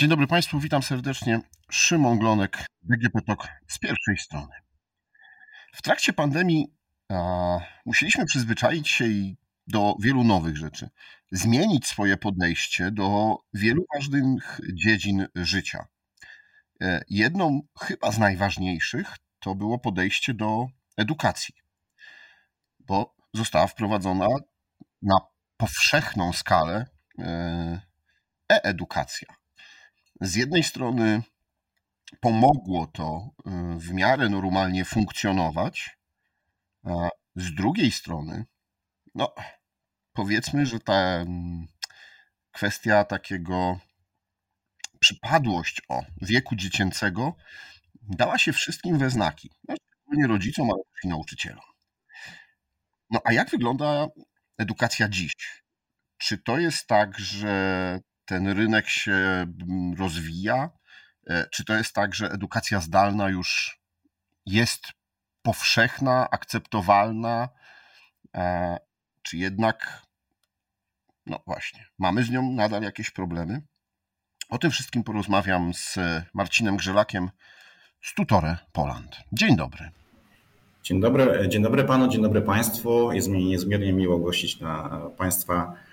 Dzień dobry Państwu, witam serdecznie. Szymon Glonek, BGP TOK z pierwszej strony. W trakcie pandemii a, musieliśmy przyzwyczaić się do wielu nowych rzeczy, zmienić swoje podejście do wielu ważnych dziedzin życia. E, jedną chyba z najważniejszych to było podejście do edukacji, bo została wprowadzona na powszechną skalę e, e-edukacja. Z jednej strony pomogło to y, w miarę normalnie funkcjonować, a z drugiej strony, no powiedzmy, że ta mm, kwestia takiego przypadłość o wieku dziecięcego dała się wszystkim we znaki. No, nie rodzicom, ale też i nauczycielom. No a jak wygląda edukacja dziś? Czy to jest tak, że ten rynek się mm, rozwija? E, czy to jest tak, że edukacja zdalna już jest powszechna, akceptowalna, e, czy jednak, no właśnie, mamy z nią nadal jakieś problemy? O tym wszystkim porozmawiam z Marcinem Grzelakiem z Tutore Poland. Dzień dobry. Dzień dobry, dzień dobry panu, dzień dobry państwu. Jest mi niezmiernie miło gościć na państwa E,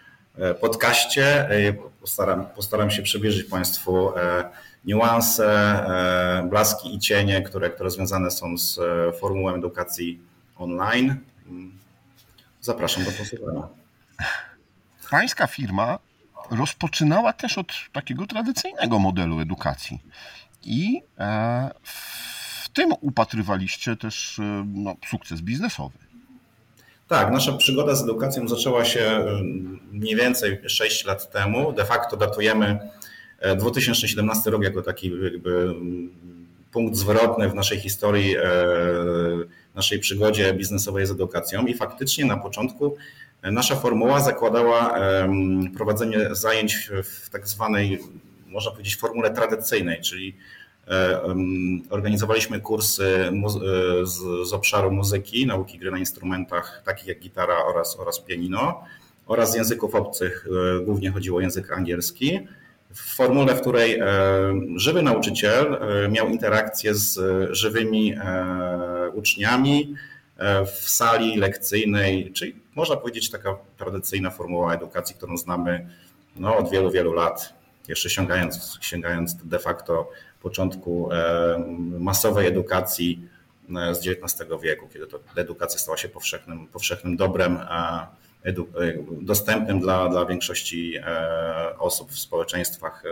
podcaście. E, postaram, postaram się przybliżyć Państwu e, niuanse, blaski i cienie, które, które związane są z formułą edukacji online. Zapraszam do posłuchania. Pańska firma rozpoczynała też od takiego tradycyjnego modelu edukacji i w tym upatrywaliście też no, sukces biznesowy. Tak, nasza przygoda z edukacją zaczęła się mniej więcej 6 lat temu. De facto datujemy 2017 e, rok jako taki jakby mm, punkt zwrotny w naszej historii, e, naszej przygodzie biznesowej z edukacją i faktycznie na początku e, nasza formuła zakładała prowadzenie zajęć w tak zwanej, można powiedzieć, formule tradycyjnej, czyli organizowaliśmy kursy e, z, z obszaru muzyki, nauki gry na instrumentach takich jak gitara oraz, oraz pianino oraz języków obcych, e, głównie chodziło o język angielski, w formule, w której żywy nauczyciel miał interakcję z żywymi uczniami w sali lekcyjnej, czyli można powiedzieć taka tradycyjna formuła edukacji, którą znamy no, od wielu, wielu lat, jeszcze sięgając, sięgając de facto początku e, masowej edukacji e, z XIX wieku, kiedy to edukacja stała się powszechnym, powszechnym dobrem e, dostępnym dla, dla większości osób w społeczeństwach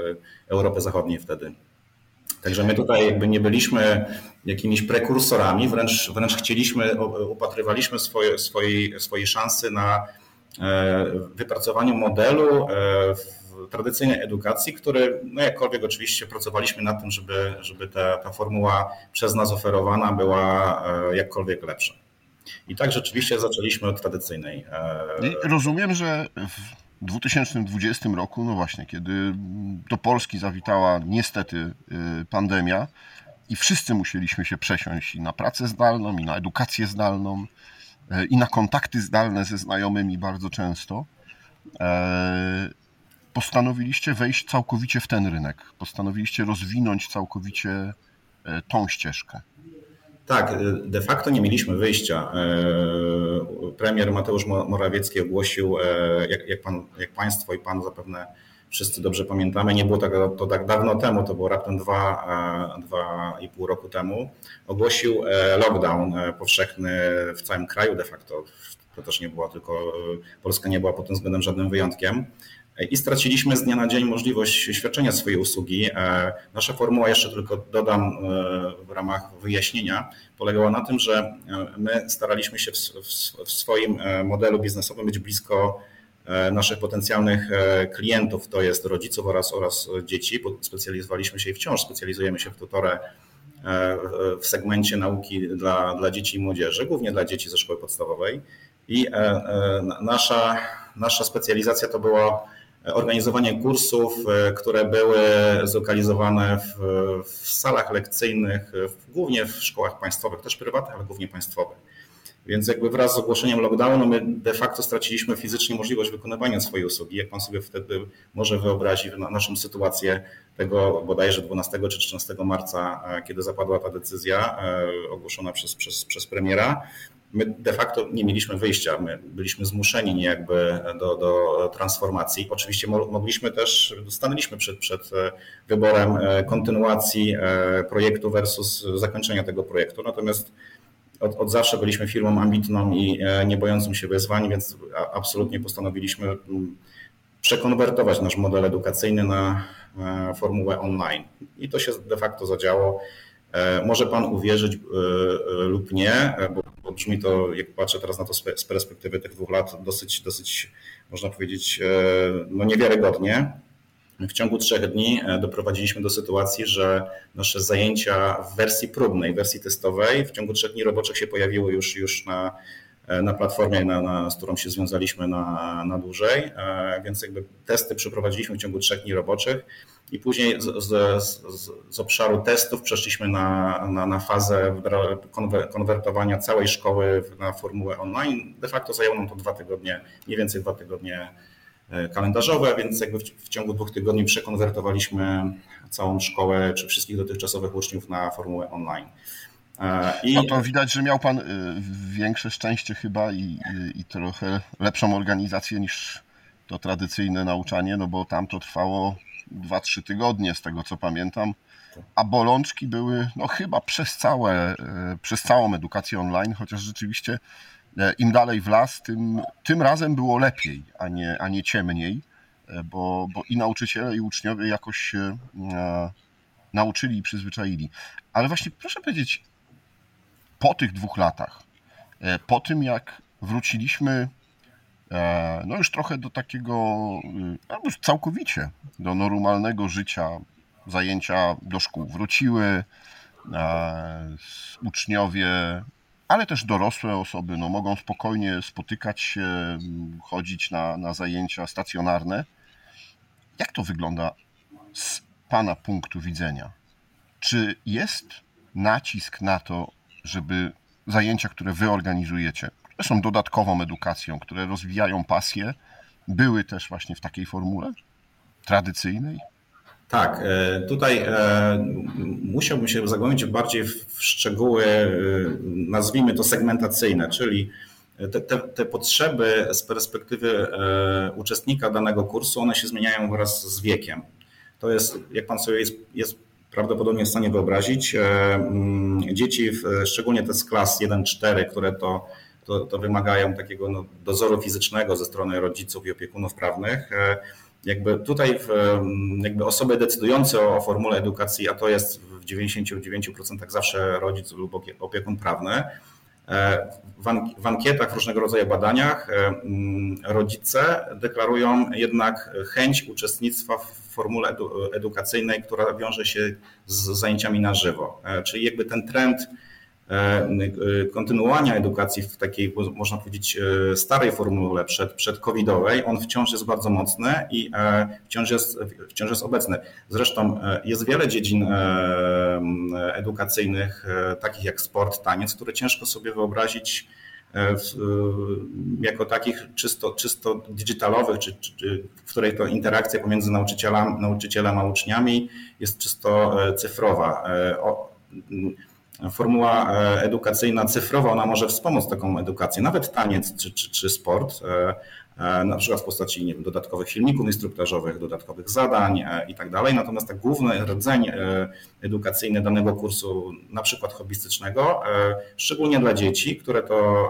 Europy Zachodniej wtedy. Także my tutaj jakby nie byliśmy jakimiś prekursorami, wręcz, wręcz chcieliśmy, upatrywaliśmy swoje, swojej, swojej szansy na wypracowaniu modelu tradycyjnej edukacji, który, no jakkolwiek oczywiście pracowaliśmy nad tym, żeby, żeby ta, ta formuła przez nas oferowana była e, jakkolwiek lepsza. I tak rzeczywiście zaczęliśmy od tradycyjnej. E, I rozumiem, że w 2020 roku, no właśnie, kiedy do Polski zawitała niestety e, pandemia i wszyscy musieliśmy się przesiąść i na pracę zdalną, i na edukację zdalną, i na kontakty zdalne ze znajomymi bardzo często postanowiliście wejść całkowicie w ten rynek. Postanowiliście rozwinąć całkowicie e, tą ścieżkę. Tak, e, de facto nie mieliśmy wyjścia. E, premier Mateusz Morawiecki ogłosił, jak, jak, pan, jak Państwo i Pan zapewne wszyscy dobrze pamiętamy, nie było tego, to tak dawno temu, to było raptem dwa, dwa i pół roku temu, ogłosił lockdown powszechny w całym kraju de facto. To też nie była tylko, Polska nie była pod tym względem żadnym wyjątkiem i straciliśmy z dnia na dzień możliwość świadczenia swojej usługi. E, nasza formuła, jeszcze tylko dodam e, w ramach wyjaśnienia, polegała na tym, że e, my staraliśmy się w swoim modelu biznesowym być blisko naszych potencjalnych klientów, to jest rodziców oraz, oraz dzieci. Specjalizowaliśmy się i wciąż specjalizujemy się w tutorze w segmencie nauki dla, dla dzieci i młodzieży, głównie dla dzieci ze szkoły podstawowej. I nasza, nasza specjalizacja to była organizowanie kursów, e, które były zlokalizowane w, w salach lekcyjnych, w, głównie w szkołach państwowych, też prywatnych, ale głównie państwowych. Więc jakby wraz z ogłoszeniem lockdownu my de facto straciliśmy fizycznie możliwość wykonywania swojej usługi. Jak pan sobie wtedy może wyobrazić naszą sytuację tego bodajże 12 czy 13 marca, e, kiedy zapadła ta decyzja e, ogłoszona przez, przez, przez premiera, my de facto nie mieliśmy wyjścia. My byliśmy zmuszeni jakby do, do transformacji. Oczywiście mogliśmy też, stanęliśmy przed, przed e, wyborem kontynuacji projektu versus zakończenia tego projektu. Natomiast od, od zawsze byliśmy firmą ambitną i e, nie bojącą się wyzwań, więc absolutnie postanowiliśmy mm, przekonwertować nasz model edukacyjny na e, formułę online. I to się de facto zadziało. E, może Pan uwierzyć lub nie, bo, bo brzmi to, jak patrzę teraz na to z perspektywy tych dwóch lat, dosyć, dosyć można powiedzieć, no niewiarygodnie. W ciągu trzech dni e, doprowadziliśmy do sytuacji, że nasze zajęcia w wersji próbnej, wersji testowej w ciągu trzech dni roboczych się pojawiły już, już na, e, na platformie, na, na, z którą się związaliśmy na, na dłużej, e, więc jakby testy przeprowadziliśmy w ciągu trzech dni roboczych i później z, z, z, z obszaru testów przeszliśmy na, na, na fazę konwertowania całej szkoły na formułę online. De facto zajęło nam to dwa tygodnie, mniej więcej dwa tygodnie E, kalendarzowe, więc jakby w, ciągu dwóch tygodni przekonwertowaliśmy całą szkołę czy wszystkich dotychczasowych uczniów na formułę online. E, I... No to widać, że miał Pan e, większe szczęście chyba i, i, i trochę lepszą organizację niż to tradycyjne nauczanie, no bo tam to trwało 2-3 tygodnie z tego co pamiętam, a bolączki były no chyba przez, całe, przez całą edukację online, chociaż rzeczywiście E, im dalej w las, tym, tym razem było lepiej, a nie, a nie ciemniej, e, bo, bo i nauczyciele, i uczniowie jakoś się e, nauczyli i przyzwyczaili. Ale właśnie proszę powiedzieć, po tych dwóch latach, po tym jak wróciliśmy no już trochę do takiego, no już całkowicie do normalnego życia, zajęcia do szkół wróciły, uczniowie ale też dorosłe osoby no, mogą spokojnie spotykać się, chodzić na, na zajęcia stacjonarne. Jak to wygląda z Pana punktu widzenia? Czy jest nacisk na to, żeby zajęcia, które Wy organizujecie, które są dodatkową edukacją, które rozwijają pasję, były też właśnie w takiej formule tradycyjnej? Tak, e, tutaj e, musiałbym się zagłębić bardziej w szczegóły, e, nazwijmy to segmentacyjne, czyli te, te, te, potrzeby z perspektywy uczestnika danego kursu, one się zmieniają wraz z wiekiem. To jest, jak pan sobie jest, jest prawdopodobnie w stanie wyobrazić, mm, dzieci, szczególnie te z klas 1-4, które to, to, to wymagają takiego no, dozoru fizycznego ze strony rodziców i opiekunów prawnych, jakby tutaj jakby osoby decydujące o formule edukacji, a to jest w 99% zawsze rodzic lub opiekun prawny, e, w ankietach, w różnego rodzaju badaniach e, mm, rodzice deklarują jednak chęć uczestnictwa w formule edukacyjnej, która wiąże się z zajęciami na żywo. E, czyli jakby ten trend E, e, kontynuowania edukacji w takiej, można powiedzieć, starej formule przed, przed covidowej, on wciąż jest bardzo mocny i wciąż jest, wciąż jest obecny. Zresztą jest wiele dziedzin edukacyjnych, takich jak sport, taniec, które ciężko sobie wyobrazić jako takich czysto, czysto digitalowych, czy, czy, w której to interakcja pomiędzy nauczycielem, nauczycielem a uczniami jest czysto cyfrowa. O, formuła e, edukacyjna cyfrowa, ona może wspomóc taką edukację, nawet taniec czy, czy, czy sport, e, E, na przykład w postaci nie wiem, dodatkowych filmików instruktażowych, dodatkowych zadań e, i tak dalej. Natomiast tak główny rdzeń e, edukacyjny danego kursu, na przykład hobbystycznego, szczególnie dla dzieci, które to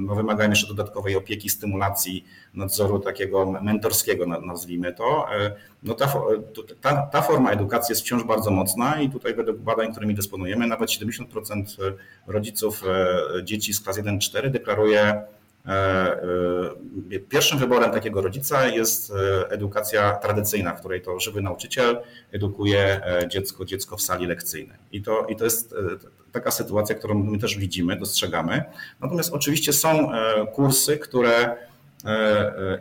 no, wymagają jeszcze dodatkowej opieki, stymulacji, nadzoru takiego mentorskiego, nazwijmy to, no ta, ta, ta forma edukacji jest wciąż bardzo mocna i tutaj według badań, którymi dysponujemy, nawet 70% rodziców dzieci z klas 1-4 deklaruje E, e, pierwszym wyborem takiego rodzica jest e, edukacja tradycyjna, w której to żywy nauczyciel edukuje dziecko, dziecko w sali lekcyjnej. I to, i to jest taka sytuacja, którą my też widzimy, dostrzegamy. Natomiast oczywiście są kursy, które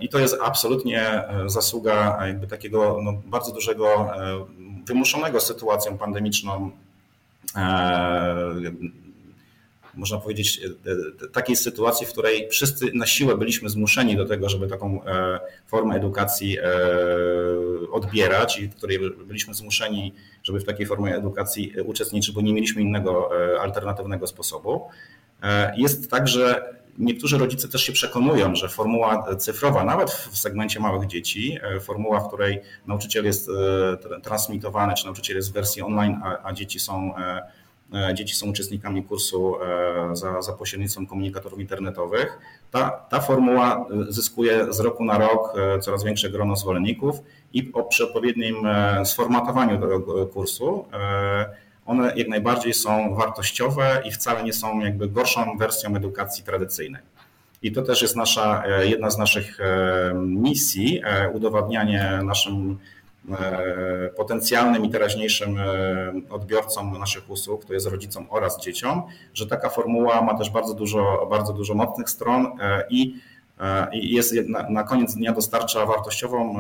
i to jest absolutnie zasługa jakby takiego no, bardzo dużego, wymuszonego sytuacją pandemiczną można powiedzieć, takiej sytuacji, w której wszyscy na siłę byliśmy zmuszeni do tego, żeby taką formę edukacji odbierać i w której byliśmy zmuszeni, żeby w takiej formie edukacji uczestniczyć, bo nie mieliśmy innego alternatywnego sposobu. Jest tak, że niektórzy rodzice też się przekonują, że formuła cyfrowa, nawet w segmencie małych dzieci, e, formuła, w której nauczyciel jest e, transmitowany, czy nauczyciel jest w wersji online, a, a dzieci są e, dzieci są uczestnikami kursu za, za pośrednictwem komunikatorów internetowych. Ta, ta formuła zyskuje z roku na rok coraz większe grono zwolenników i przy odpowiednim sformatowaniu tego kursu one jak najbardziej są wartościowe i wcale nie są jakby gorszą wersją edukacji tradycyjnej. I to też jest nasza, e, jedna z naszych e, misji, e, udowadnianie naszym potencjalnym i teraźniejszym odbiorcom naszych usług, to jest rodzicom oraz dzieciom, że taka formuła ma też bardzo dużo, bardzo dużo mocnych stron i jest na, na koniec dnia dostarcza wartościową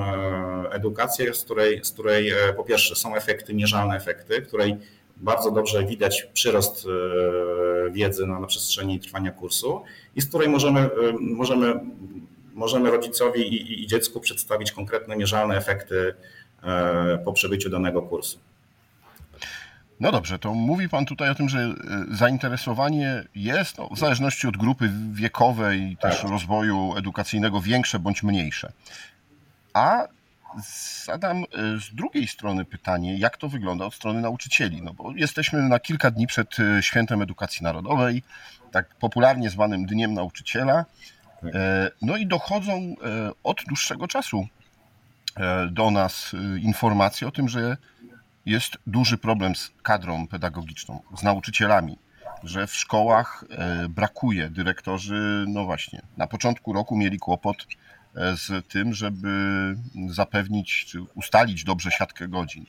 edukację, z której, z której po pierwsze są efekty, mierzalne efekty, której bardzo dobrze widać przyrost e, wiedzy na, na przestrzeni trwania kursu i z której możemy, e, możemy, możemy rodzicowi i, i dziecku przedstawić konkretne, mierzalne efekty e, po przebyciu danego kursu. No dobrze, to mówi Pan tutaj o tym, że zainteresowanie jest no, w zależności od grupy wiekowej i też tak. rozwoju edukacyjnego większe bądź mniejsze. A zadam e, z drugiej strony pytanie, jak to wygląda od strony nauczycieli. No bo jesteśmy na kilka dni przed e, Świętem Edukacji Narodowej, tak popularnie zwanym Dniem Nauczyciela. E, no i dochodzą od dłuższego czasu do nas informacje o tym, że jest duży problem z kadrą pedagogiczną, z nauczycielami, że w szkołach brakuje. Dyrektorzy, no właśnie, na początku roku mieli kłopot z tym, żeby zapewnić czy ustalić dobrze siatkę godzin.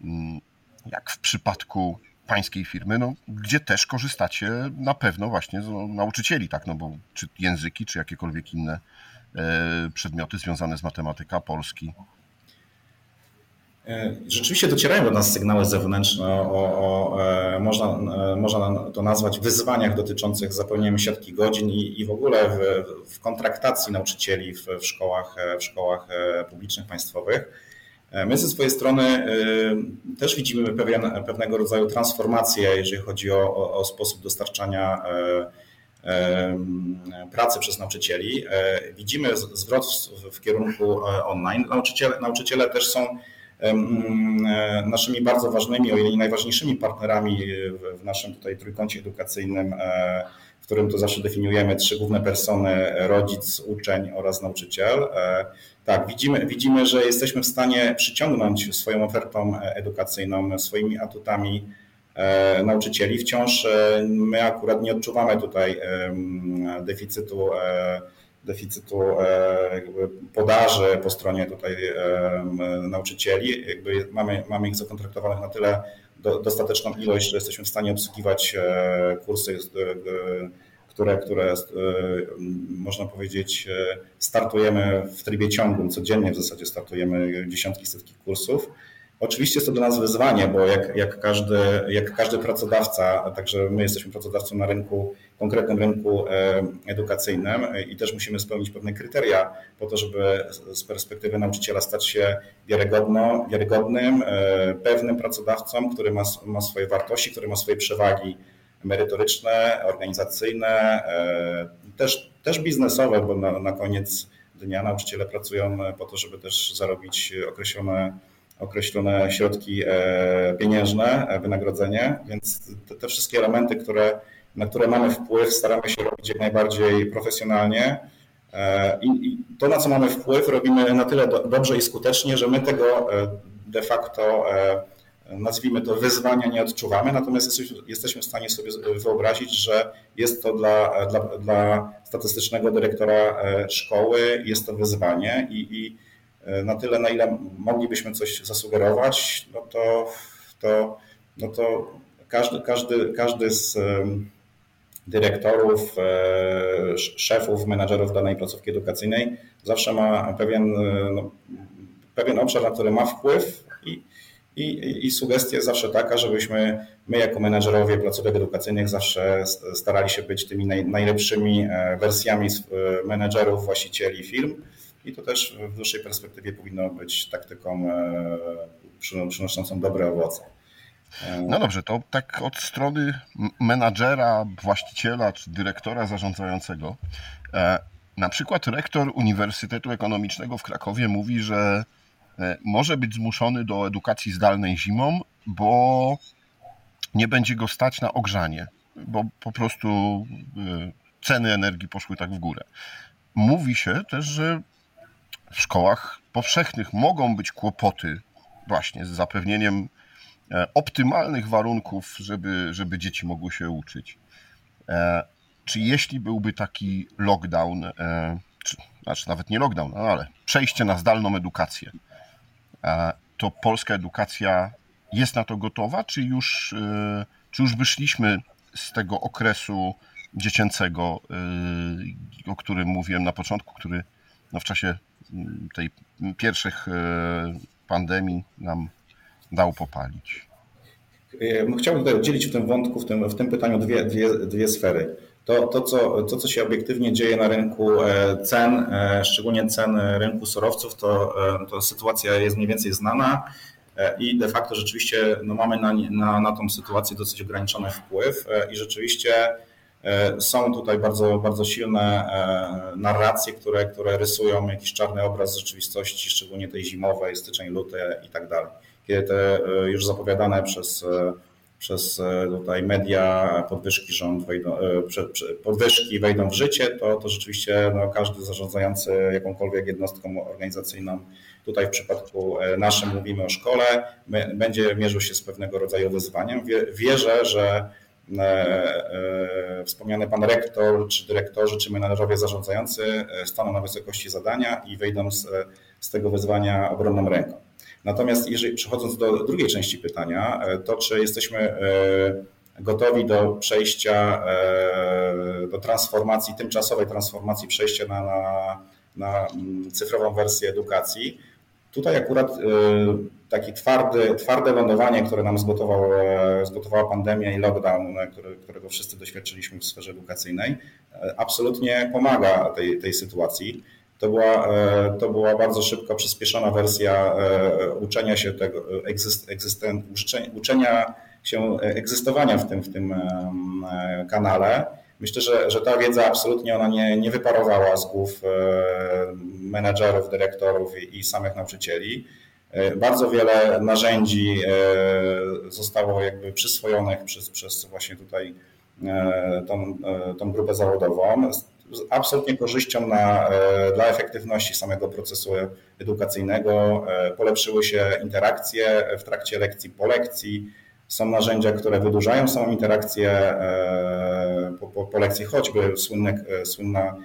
Mm, jak w przypadku pańskiej firmy, no, gdzie też korzystacie na pewno właśnie z nauczycieli, tak, no bo czy języki, czy jakiekolwiek inne e, przedmioty związane z matematyka, polski, E, rzeczywiście docierają do nas sygnały zewnętrzne o, o, o e, można, e, można to nazwać wyzwaniach dotyczących zapełnienia siatki godzin i, i w ogóle w, w kontraktacji nauczycieli w, w, szkołach, w szkołach publicznych, państwowych. My ze swojej strony też widzimy pewien, pewnego rodzaju transformację, jeżeli chodzi o, o sposób dostarczania pracy przez nauczycieli. Widzimy zwrot w, kierunku online. Nauczyciele, nauczyciele też są e, naszymi bardzo ważnymi, o ile nie najważniejszymi partnerami w naszym tutaj trójkącie edukacyjnym, e, w którym to zawsze definiujemy trzy główne persony, rodzic, uczeń oraz nauczyciel. E, tak, widzimy, widzimy, że jesteśmy w stanie przyciągnąć swoją ofertą edukacyjną, swoimi atutami nauczycieli. Wciąż my akurat nie odczuwamy tutaj deficytu deficytu e, podaży po stronie tutaj e, nauczycieli. Jakby mamy, mamy ich zakontraktowanych na tyle do, dostateczną ilość, że jesteśmy w stanie obsługiwać e, kursy, które, które można powiedzieć startujemy w trybie ciągłym, codziennie w zasadzie startujemy dziesiątki, setki kursów. Oczywiście jest to dla nas wyzwanie, bo jak, jak, każdy, jak każdy pracodawca, także my jesteśmy pracodawcą na rynku, konkretnym rynku e, edukacyjnym i też musimy spełnić pewne kryteria po to, żeby z perspektywy nauczyciela stać się wiarygodno, wiarygodnym, e, pewnym pracodawcą, który ma, ma swoje wartości, który ma swoje przewagi merytoryczne, organizacyjne, e, też, też biznesowe, bo na, na koniec dnia nauczyciele pracują po to, żeby też zarobić określone określone środki e, pieniężne, e, wynagrodzenie, więc te, wszystkie elementy, które, na które mamy wpływ, staramy się robić jak najbardziej profesjonalnie. E, I, to, na co mamy wpływ, robimy na tyle do, dobrze i skutecznie, że my tego de facto, nazwijmy to, wyzwania nie odczuwamy, natomiast jesteśmy, w stanie sobie wyobrazić, że jest to dla, dla, dla statystycznego dyrektora szkoły, jest to wyzwanie i, i na tyle, na ile moglibyśmy coś zasugerować, no to, to, no to każdy, każdy, każdy z dyrektorów, e, szefów, menadżerów danej placówki edukacyjnej zawsze ma pewien, e, no, pewien obszar, na który ma wpływ i, I, I sugestia jest zawsze taka, żebyśmy my jako menedżerowie placówek edukacyjnych zawsze starali się być tymi naj, najlepszymi wersjami menedżerów, właścicieli firm. I to też w dłuższej perspektywie powinno być taktyką przynoszącą dobre owoce. No dobrze, to tak od strony menadżera, właściciela czy dyrektora zarządzającego. E, na przykład rektor Uniwersytetu Ekonomicznego w Krakowie mówi, że e, może być zmuszony do edukacji zdalnej zimą, bo nie będzie go stać na ogrzanie, bo po prostu e, ceny energii poszły tak w górę. Mówi się też, że w szkołach powszechnych mogą być kłopoty właśnie z zapewnieniem E, optymalnych warunków, żeby, żeby dzieci mogły się uczyć. E, czy jeśli byłby taki lockdown, e, czy, znaczy nawet nie lockdown, no ale przejście na zdalną edukację, to polska edukacja jest na to gotowa, czy już, czy już wyszliśmy z tego okresu dziecięcego, o którym mówiłem na początku, który no w czasie tej pierwszych pandemii nam dał popalić. E, chciałbym tutaj oddzielić w tym wątku, w tym, w tym pytaniu dwie, dwie, dwie sfery. To, to, co, to, co się obiektywnie dzieje na rynku e, cen, e, szczególnie cen rynku surowców, to, to sytuacja jest mniej więcej znana i de facto rzeczywiście no, mamy na, na, na tą sytuację dosyć ograniczony wpływ i rzeczywiście są tutaj bardzo, bardzo silne narracje, które, które rysują jakiś czarny obraz rzeczywistości, szczególnie tej zimowej, styczeń, luty i tak dalej kiedy te e, już zapowiadane przez, e, przez e, tutaj media podwyżki rząd wejdą, podwyżki wejdą w życie, to, to rzeczywiście no, każdy zarządzający jakąkolwiek jednostką organizacyjną, tutaj w przypadku naszym mówimy o szkole, będzie mierzył się z pewnego rodzaju wyzwaniem. Wierzę, że wspomniany pan rektor, czy dyrektorzy, czy menedżerowie zarządzający staną na wysokości zadania i wyjdą z, z tego wyzwania obronną ręką. Natomiast jeżeli przechodząc do drugiej części pytania, e, to czy jesteśmy e, gotowi do przejścia, e, do transformacji, tymczasowej transformacji, przejścia na, na, na mm, cyfrową wersję edukacji. Tutaj akurat taki twardy, twarde lądowanie, które nam zgotował, zgotowała pandemia i lockdown, który, którego wszyscy doświadczyliśmy w sferze edukacyjnej, absolutnie pomaga tej, tej sytuacji. To była, e, to była bardzo szybko przyspieszona wersja e, uczenia się tego, egzysten, uczenia się egzystowania w tym, w tym kanale. Myślę, że, że ta wiedza absolutnie ona nie, nie wyparowała z głów e, menedżerów, dyrektorów i, i samych nauczycieli. Bardzo wiele narzędzi zostało jakby przyswojonych przez, przez właśnie tutaj tą, tą grupę zawodową z absolutnie korzyścią na, e, dla efektywności samego procesu edukacyjnego. E, polepszyły się interakcje w trakcie lekcji, po lekcji. Są narzędzia, które wydłużają samą interakcję e, po, po, po lekcji, choćby słynne, słynna,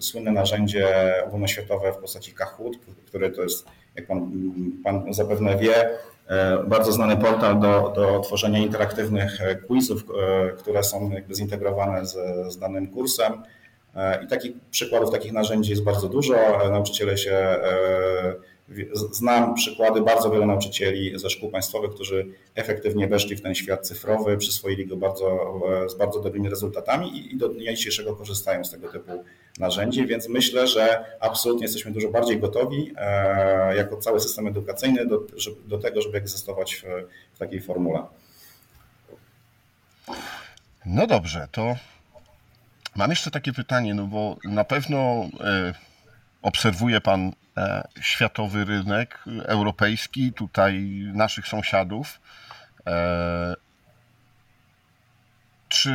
słynne narzędzie ogólnoświatowe w postaci Kahoot, które to jest, jak pan, pan zapewne wie, E, bardzo znany portal do, do tworzenia interaktywnych e, quizów, e, które są jakby zintegrowane z, z danym kursem. I takich przykładów, takich narzędzi jest bardzo dużo. Nauczyciele się Znam przykłady bardzo wielu nauczycieli ze szkół państwowych, którzy efektywnie weszli w ten świat cyfrowy, przyswoili go bardzo, z bardzo dobrymi rezultatami i do dnia dzisiejszego korzystają z tego typu narzędzi, więc myślę, że absolutnie jesteśmy dużo bardziej gotowi e, jako cały system edukacyjny do, do tego, żeby egzystować w, w takiej formule. No dobrze, to mam jeszcze takie pytanie, no bo na pewno e, obserwuje Pan e, światowy rynek europejski, tutaj naszych sąsiadów. Czy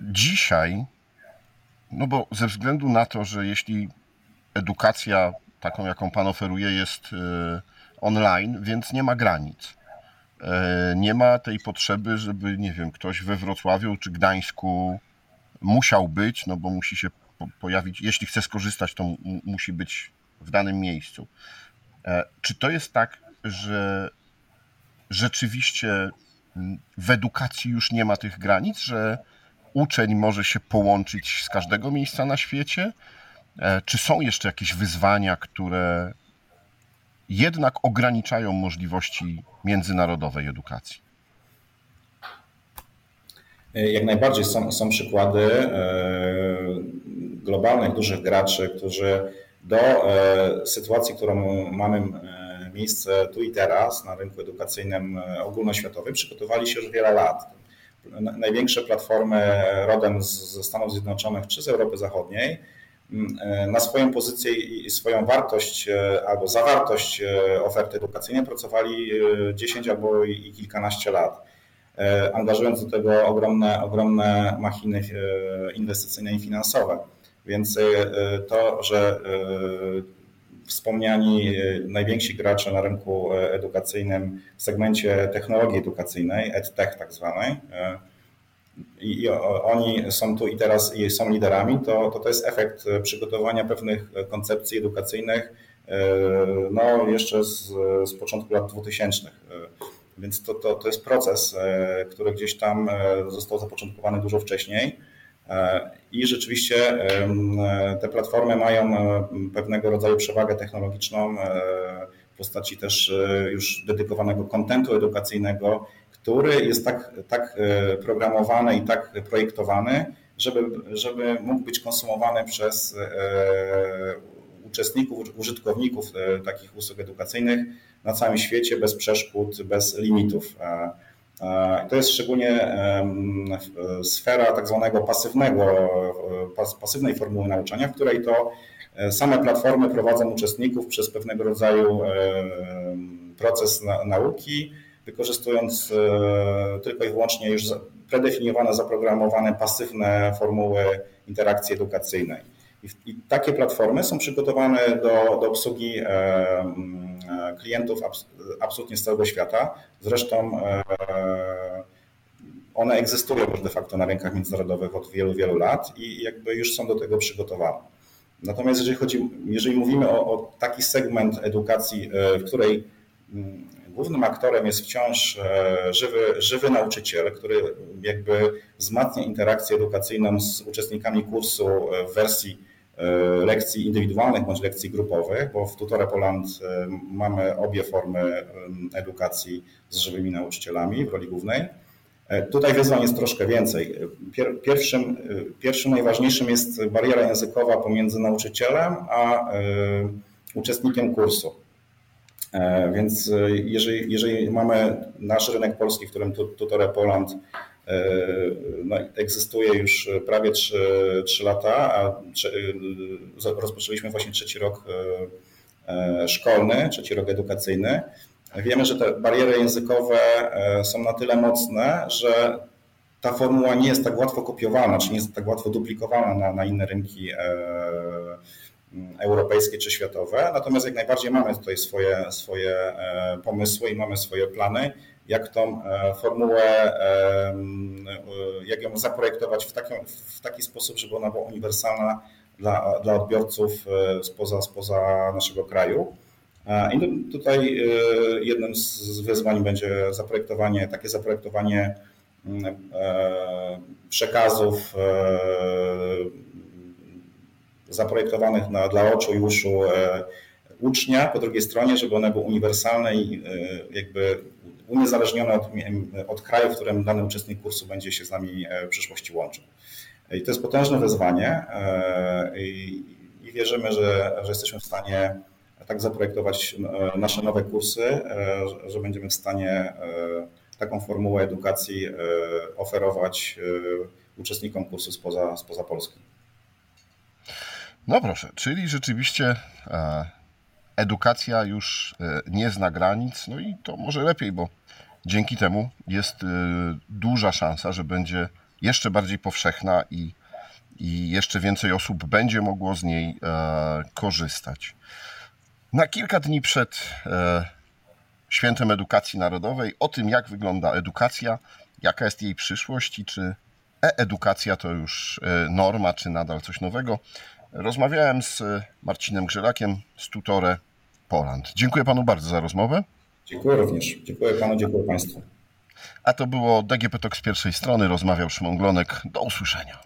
dzisiaj, no bo ze względu na to, że jeśli edukacja taką, jaką Pan oferuje, jest e, online, więc nie ma granic. Nie ma tej potrzeby, żeby, nie wiem, ktoś we Wrocławiu czy Gdańsku musiał być, no bo musi się pojawić, jeśli chce skorzystać, to musi być w danym miejscu. E, czy to jest tak, że rzeczywiście w edukacji już nie ma tych granic, że uczeń może się połączyć z każdego miejsca na świecie? E, czy są jeszcze jakieś wyzwania, które jednak ograniczają możliwości międzynarodowej edukacji? Jak najbardziej są, są przykłady globalnych, dużych graczy, którzy do sytuacji, którą mamy miejsce tu i teraz na rynku edukacyjnym ogólnoświatowym, przygotowali się już wiele lat. Największe platformy rodem ze Stanów Zjednoczonych czy z Europy Zachodniej na swoją pozycję i swoją wartość albo zawartość oferty edukacyjnej pracowali 10 albo i kilkanaście lat, angażując do tego ogromne, ogromne machiny inwestycyjne i finansowe. Więc to, że wspomniani najwięksi gracze na rynku edukacyjnym w segmencie technologii edukacyjnej, EdTech tak zwanej, i oni są tu i teraz i są liderami, to, to to jest efekt przygotowania pewnych koncepcji edukacyjnych no, jeszcze z, z początku lat 2000. Więc to, to, to jest proces, który gdzieś tam został zapoczątkowany dużo wcześniej. I rzeczywiście te platformy mają pewnego rodzaju przewagę technologiczną w postaci też już dedykowanego kontentu edukacyjnego, który jest tak, tak e, programowany i tak projektowany, żeby, żeby mógł być konsumowany przez e, uczestników, użytkowników e, takich usług edukacyjnych na całym świecie bez przeszkód, bez limitów. To jest szczególnie sfera tak zwanego pasywnego, pasywnej formuły nauczania, w której to same platformy prowadzą uczestników przez pewnego rodzaju proces nauki, wykorzystując e, tylko i wyłącznie już predefiniowane, zaprogramowane, pasywne formuły interakcji edukacyjnej. I, takie platformy są przygotowane do, do obsługi e, e, klientów absolutnie z całego świata. Zresztą one egzystują już de facto na rynkach międzynarodowych od wielu, wielu lat i jakby już są do tego przygotowane. Natomiast jeżeli chodzi, jeżeli mówimy o, o taki segment edukacji, w której mm, głównym aktorem jest wciąż e, żywy, żywy nauczyciel, który jakby wzmacnia interakcję edukacyjną z uczestnikami kursu w wersji e, lekcji indywidualnych bądź lekcji grupowych, bo w Tutore Poland e, mamy obie formy edukacji z żywymi nauczycielami w roli głównej. Tutaj wyzwań jest troszkę więcej. Pierwszym, pierwszym najważniejszym jest bariera językowa pomiędzy nauczycielem a uczestnikiem kursu. E, więc e, jeżeli, jeżeli mamy nasz rynek polski, w którym Tutore Poland e, no, egzystuje już prawie 3, 3 lata, a rozpoczęliśmy właśnie trzeci rok szkolny, trzeci rok edukacyjny, wiemy, że te bariery językowe są na tyle mocne, że ta formuła nie jest tak łatwo kopiowana, czy nie jest tak łatwo duplikowana na, na inne rynki europejskie czy światowe. Natomiast jak najbardziej mamy tutaj swoje, swoje e, pomysły i mamy swoje plany, jak tą e, formułę, e, jak ją zaprojektować w, taki, w taki sposób, żeby ona była uniwersalna dla, dla odbiorców spoza, spoza naszego kraju. I tutaj jednym z wyzwań będzie zaprojektowanie, takie zaprojektowanie przekazów zaprojektowanych na, dla oczu i uszu e, ucznia, po drugiej stronie, żeby one były uniwersalne i e, jakby uniezależnione od, od kraju, w którym dany uczestnik kursu będzie się z nami e, w przyszłości łączył. I to jest potężne wyzwanie i, i wierzymy, że, że jesteśmy w stanie tak zaprojektować nasze nowe kursy, że będziemy w stanie taką formułę edukacji oferować uczestnikom kursu spoza, spoza Polski. No proszę, czyli rzeczywiście e, edukacja już e, nie zna granic, no i to może lepiej, bo dzięki temu jest e, duża szansa, że będzie jeszcze bardziej powszechna i, i jeszcze więcej osób będzie mogło z niej korzystać. Na kilka dni przed Świętem Edukacji Narodowej o tym, jak wygląda edukacja, jaka jest jej przyszłość i czy e-edukacja to już norma, czy nadal coś nowego, Rozmawiałem z Marcinem Grzelakiem z Tutore Poland. Dziękuję panu bardzo za rozmowę. Dziękuję również. Dziękuję panu, dziękuję państwu. A to było DGP Tok z pierwszej strony. Rozmawiał Szymon Glonek. Do usłyszenia.